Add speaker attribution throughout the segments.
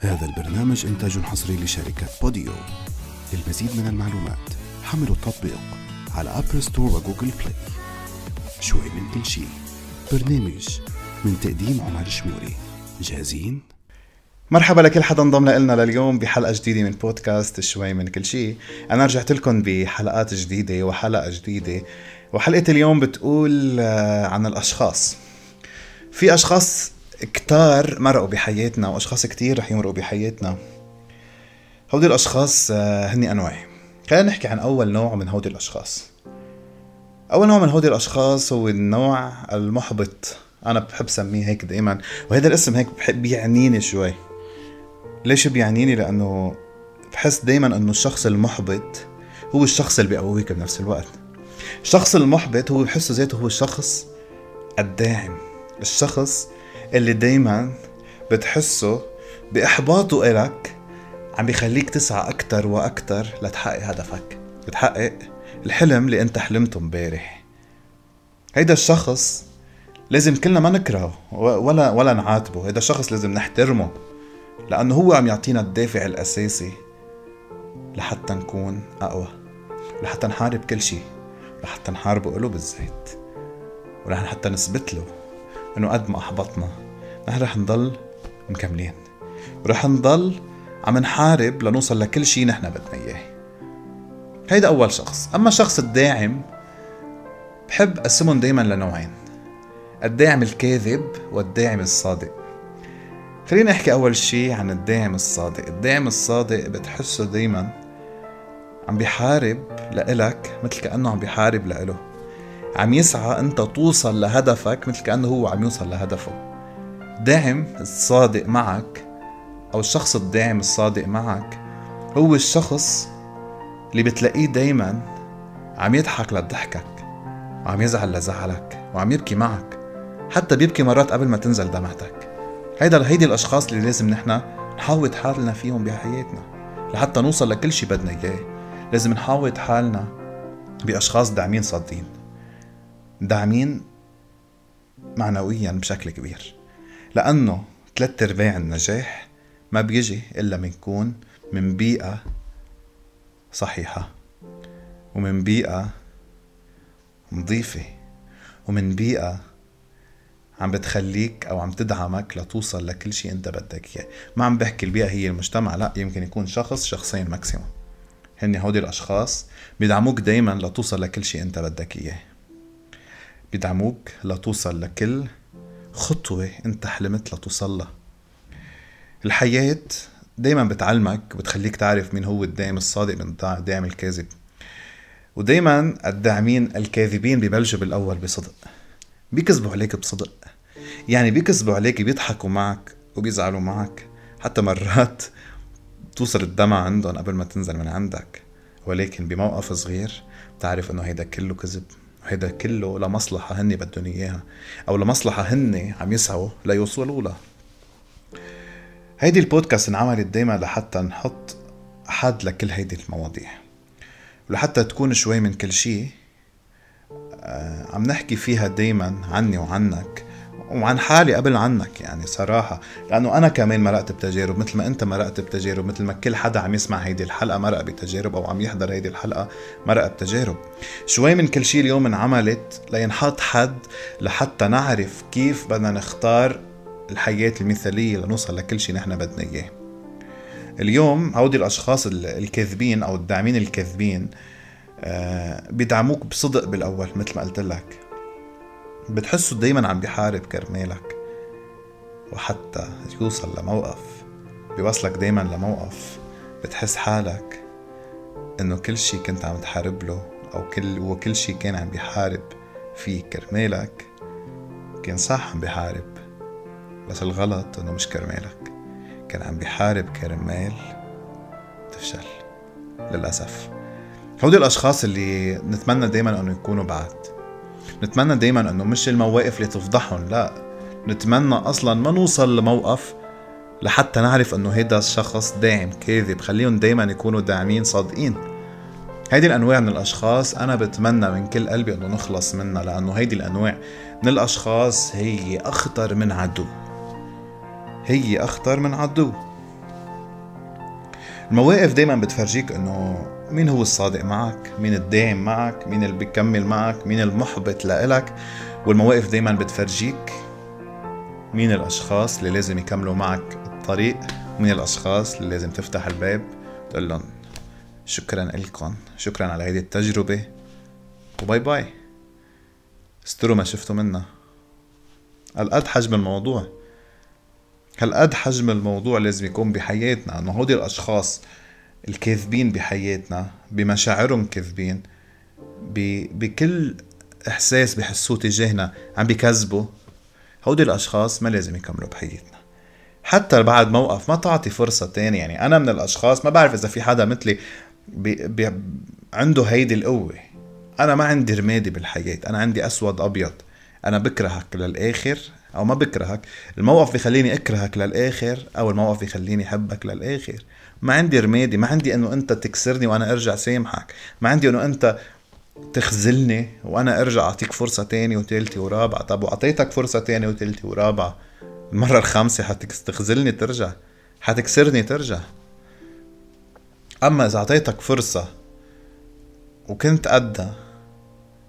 Speaker 1: هذا البرنامج إنتاج حصري لشركة بوديو. للمزيد من المعلومات حملوا التطبيق على أبل ستور وجوجل بلاي شوي من كل شيء. برنامج من تقديم عمر شموري. جاهزين؟
Speaker 2: مرحبا لكل حدا انضم لنا لليوم بحلقة جديدة من بودكاست شوي من كل شيء. أنا رجعت لكم بحلقات جديدة وحلقة جديدة. وحلقة اليوم بتقول آه، عن الأشخاص. في أشخاص كتار مرقوا بحياتنا وأشخاص كتير رح يمرقوا بحياتنا. هودي الأشخاص آه، هني أنواع. خلينا نحكي عن أول نوع من هودي الأشخاص. أول نوع من هودي الأشخاص هو النوع المحبط. أنا بحب سميه هيك دائما وهذا الاسم هيك بحب بيعنيني شوي. ليش بيعنيني؟ لأنه بحس دائما إنه الشخص المحبط هو الشخص اللي بيقويك بنفس الوقت. الشخص المحبط هو بحسه ذاته هو الشخص الداعم. الشخص اللي دايما بتحسه بإحباطه إلك عم بيخليك تسعى أكتر وأكتر لتحقق هدفك. تحقق الحلم اللي أنت حلمته امبارح. هيدا الشخص لازم كلنا ما نكرهه ولا ولا نعاتبه. هيدا الشخص لازم نحترمه لأنه هو عم يعطينا الدافع الأساسي لحتى نكون أقوى لحتى نحارب كل شيء لحتى نحاربه له بالذات ولحتى حتى نثبت له إنه قد ما أحبطنا. نحن رح نضل مكملين. ورح نضل عم نحارب لنوصل لكل شيء نحن بدنا إياه. هيدا أول شخص. أما الشخص الداعم بحب أقسمهم دايما لنوعين. الداعم الكاذب والداعم الصادق. خلينا نحكي أول شيء عن الداعم الصادق. الداعم الصادق بتحسه دايما عم بيحارب لإلك مثل كأنه عم بيحارب لإله. عم يسعى انت توصل لهدفك مثل كأنه هو عم يوصل لهدفه. داعم الصادق معك أو الشخص الداعم الصادق معك هو الشخص اللي بتلاقيه دايما عم يضحك لضحكك وعم يزعل لزعلك وعم يبكي معك حتى بيبكي مرات قبل ما تنزل دمعتك. هيدا هيدي الأشخاص اللي لازم نحن نحاوط حالنا فيهم بحياتنا لحتى نوصل لكل شي بدنا إياه. لازم نحاوط حالنا بأشخاص داعمين صادقين. داعمين معنويا بشكل كبير. لأنه ثلاث أرباع النجاح ما بيجي إلا من يكون من بيئة صحيحة ومن بيئة نظيفة ومن بيئة عم بتخليك أو عم تدعمك لتوصل لكل شيء أنت بدك إياه. ما عم بحكي البيئة هي المجتمع لا يمكن يكون شخص شخصين ماكسيموم هن هودي الأشخاص بيدعموك دايما لتوصل لكل شيء أنت بدك إياه. بيدعموك لتوصل لكل خطوة انت حلمت لتوصل لها. الحياة دايما بتعلمك وبتخليك تعرف مين هو الداعم الصادق من الداعم الكاذب. ودايما الداعمين الكاذبين ببلشوا بالأول بصدق. بيكذبوا عليك بصدق. يعني بيكذبوا عليك بيضحكوا معك وبيزعلوا معك. حتى مرات توصل الدمع عندهم قبل ما تنزل من عندك. ولكن بموقف صغير بتعرف إنه هيدا كله كذب. هيدا كله لمصلحة هن بدهم إياها أو لمصلحة هن عم يسعوا ليوصلوا لها. هيدي البودكاست انعملت دايما لحتى نحط حد لكل هيدي المواضيع. ولحتى تكون شوي من كل شيء آه، عم نحكي فيها دايما عني وعنك وعن حالي قبل عنك يعني صراحة لأنه أنا كمان مرقت بتجارب مثل ما أنت مرقت بتجارب مثل ما كل حدا عم يسمع هيدي الحلقة مرق بتجارب أو عم يحضر هيدي الحلقة مرق بتجارب. شوي من كل شيء اليوم انعملت لينحط حد لحتى نعرف كيف بدنا نختار الحياة المثالية لنوصل لكل شيء نحن بدنا إياه. اليوم هودي الأشخاص الكاذبين أو الداعمين الكاذبين آه، بيدعموك بصدق بالأول مثل ما قلت لك. بتحسه دايما عم بيحارب كرمالك وحتى يوصل لموقف بيوصلك دايما لموقف بتحس حالك إنه كل شي كنت عم تحارب له أو كل وكل شي كان عم بيحارب فيه كرمالك كان صح عم بيحارب بس الغلط إنه مش كرمالك كان عم بيحارب كرمال تفشل للأسف. هودي الأشخاص اللي نتمنى دايما أنه يكونوا بعد. نتمنى دايما إنه مش المواقف اللي تفضحهم لا. نتمنى أصلا ما نوصل لموقف لحتى نعرف إنه هيدا الشخص داعم كاذب. خليهم دايما يكونوا داعمين صادقين. هيدي الأنواع من الأشخاص أنا بتمنى من كل قلبي إنه نخلص منها لأنه هيدي الأنواع من الأشخاص هي أخطر من عدو. هي أخطر من عدو. المواقف دايما بتفرجيك إنه مين هو الصادق معك؟ مين الداعم معك؟ مين اللي بيكمل معك؟ مين المحبط لإلك؟ والمواقف دايما بتفرجيك. مين الأشخاص اللي لازم يكملوا معك الطريق؟ ومين الأشخاص اللي لازم تفتح الباب؟ تقول لهم شكرا لكم شكرا على هيدي التجربة. وباي باي. استروا ما شفتوا منا هالقد حجم الموضوع؟ هالقد حجم الموضوع لازم يكون بحياتنا؟ إنه هودي الأشخاص الكاذبين بحياتنا بمشاعرهم كاذبين بكل إحساس بحسوه تجاهنا عم بيكذبوا هودي الأشخاص ما لازم يكملوا بحياتنا. حتى بعد موقف ما تعطي فرصة تانية يعني أنا من الأشخاص ما بعرف إذا في حدا مثلي بي بي عنده هيدي القوة. أنا ما عندي رمادي بالحياة أنا عندي أسود أبيض. أنا بكرهك للآخر أو ما بكرهك. الموقف بيخليني أكرهك للآخر أو الموقف بيخليني أحبك للآخر. ما عندي رمادي ما عندي إنه أنت تكسرني وأنا أرجع سامحك. ما عندي إنه أنت تخذلني وأنا أرجع أعطيك فرصة تانية وثالثه ورابعه طب وأعطيتك فرصة تانية وثالثه ورابعه المرة الخامسة حتستخذلني ترجع. حتكسرني ترجع. أما إذا أعطيتك فرصة وكنت قدها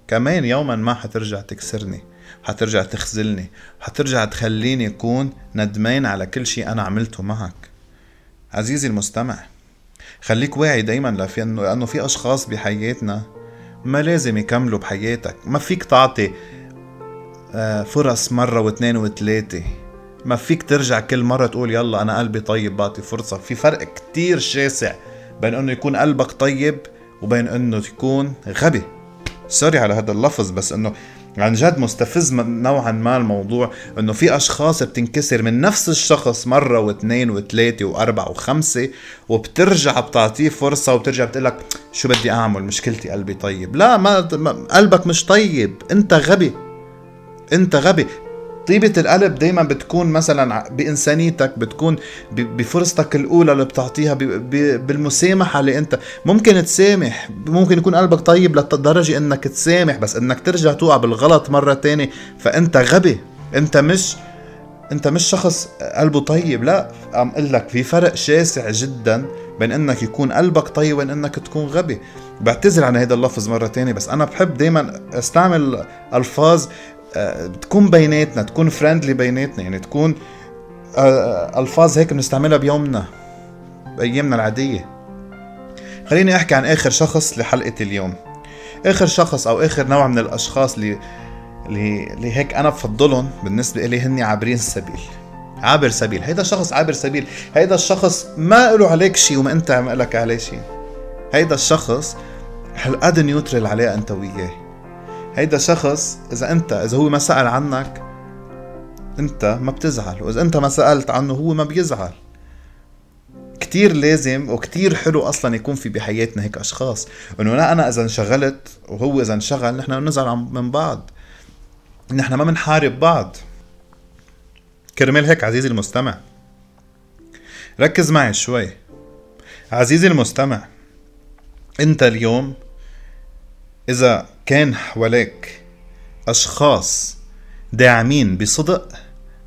Speaker 2: كمان يوما ما حترجع تكسرني. حترجع تخذلني. حترجع تخليني أكون ندمان على كل شيء أنا عملته معك. عزيزي المستمع خليك واعي دايما لأنه في أشخاص بحياتنا ما لازم يكملوا بحياتك ما فيك تعطي آه، فرص مرة واثنين وثلاثة ما فيك ترجع كل مرة تقول يلا أنا قلبي طيب بعطي فرصة. في فرق كتير شاسع بين أنه يكون قلبك طيب وبين أنه تكون غبي. سوري على هذا اللفظ بس أنه عن جد مستفز نوعا ما الموضوع إنه في أشخاص بتنكسر من نفس الشخص مرة واثنين وثلاثة وأربعة وخمسة وبترجع بتعطيه فرصة وبترجع بتقلك شو بدي أعمل؟ مشكلتي قلبي طيب. لا ما قلبك مش طيب. أنت غبي. أنت غبي. طيبة القلب دايما بتكون مثلا بإنسانيتك بتكون بفرصتك الأولى اللي بتعطيها بالمسامحة اللي أنت ممكن تسامح ممكن يكون قلبك طيب للدرجة أنك تسامح بس أنك ترجع توقع بالغلط مرة تانية فأنت غبي أنت مش أنت مش شخص قلبه طيب لا عم أقول لك في فرق شاسع جدا بين إنك يكون قلبك طيب وبين إنك تكون غبي. بعتذر عن هذا اللفظ مرة تانية بس أنا بحب دايما أستعمل ألفاظ تكون بيناتنا تكون فريندلي بيناتنا يعني تكون آه، آه، ألفاظ هيك بنستعملها بيومنا بأيامنا العادية. خليني أحكي عن آخر شخص لحلقة اليوم. آخر شخص أو آخر نوع من الأشخاص اللي اللي هيك أنا بفضلهم بالنسبة لي هن عابرين السبيل عابر سبيل. هيدا الشخص عابر سبيل. هيدا الشخص ما له عليك شيء وما أنت ما لك عليه شيء هيدا الشخص هالقد نيوترال عليه أنت وياه هيدا شخص إذا انت إذا هو ما سأل عنك أنت ما بتزعل. وإذا أنت ما سألت عنه هو ما بيزعل. كتير لازم وكتير حلو أصلا يكون في بحياتنا هيك أشخاص. إنه لا أنا إذا انشغلت وهو إذا انشغل نحن بنزعل من بعض. نحن ما بنحارب بعض. كرمال هيك عزيزي المستمع. ركز معي شوي. عزيزي المستمع أنت اليوم إذا كان حواليك أشخاص داعمين بصدق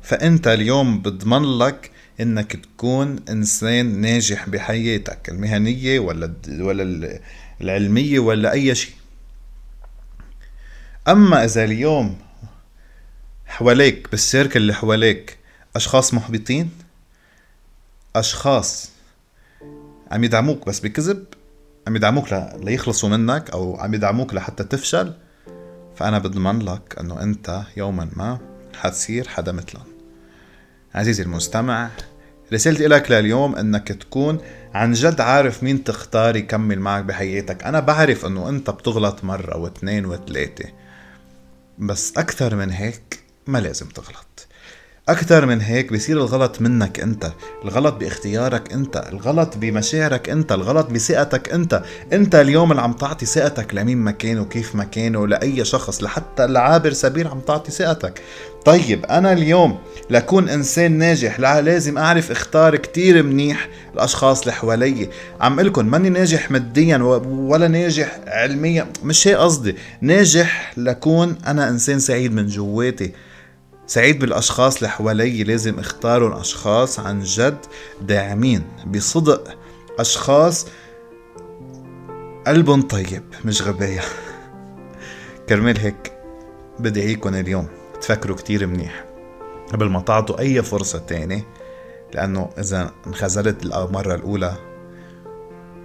Speaker 2: فأنت اليوم بضمن لك إنك تكون إنسان ناجح بحياتك المهنية ولا ولا العلمية ولا أي شيء. أما إذا اليوم حواليك بالسيركل اللي حواليك أشخاص محبطين أشخاص عم يدعموك بس بكذب عم يدعموك ليخلصوا منك أو عم يدعموك لحتى تفشل. فأنا بضمن لك إنه أنت يوما ما حتصير حدا مثلهم. عزيزي المستمع رسالتي لك لليوم إنك تكون عن جد عارف مين تختار يكمل معك بحياتك. أنا بعرف إنه أنت بتغلط مرة واثنين وثلاثة بس أكثر من هيك ما لازم تغلط. أكثر من هيك بصير الغلط منك أنت. الغلط باختيارك أنت الغلط بمشاعرك أنت الغلط بثقتك أنت. أنت اليوم اللي عم تعطي ثقتك لمين ما كان وكيف ما كان ولأي شخص لحتى العابر سبيل عم تعطي ثقتك. طيب أنا اليوم لكون إنسان ناجح لا لازم أعرف إختار كتير منيح الأشخاص اللي حوالي. عم لكم ماني ناجح ماديا ولا ناجح علميا مش هيك قصدي. ناجح لكون أنا إنسان سعيد من جواتي. سعيد بالأشخاص اللي حوالي لازم اختارهم أشخاص عن جد داعمين بصدق أشخاص قلبهم طيب مش غباية كرمال هيك بدعيكم اليوم تفكروا كتير منيح. قبل ما تعطوا أي فرصة تاني لأنه إذا انخزلت المرة الأولى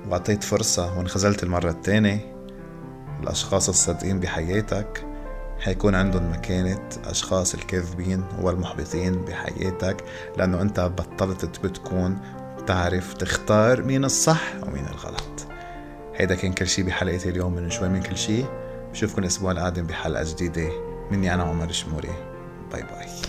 Speaker 2: وعطيت فرصة وانخزلت المرة التانية الأشخاص الصادقين بحياتك حيكون عندهم مكانة أشخاص الكاذبين والمحبطين بحياتك لأنه أنت بطلت بتكون تعرف تختار مين الصح ومين الغلط. هيدا كان كل شي بحلقة اليوم من شوي من كل شي. بشوفكن الأسبوع القادم بحلقة جديدة. مني أنا عمر شموري. باي باي.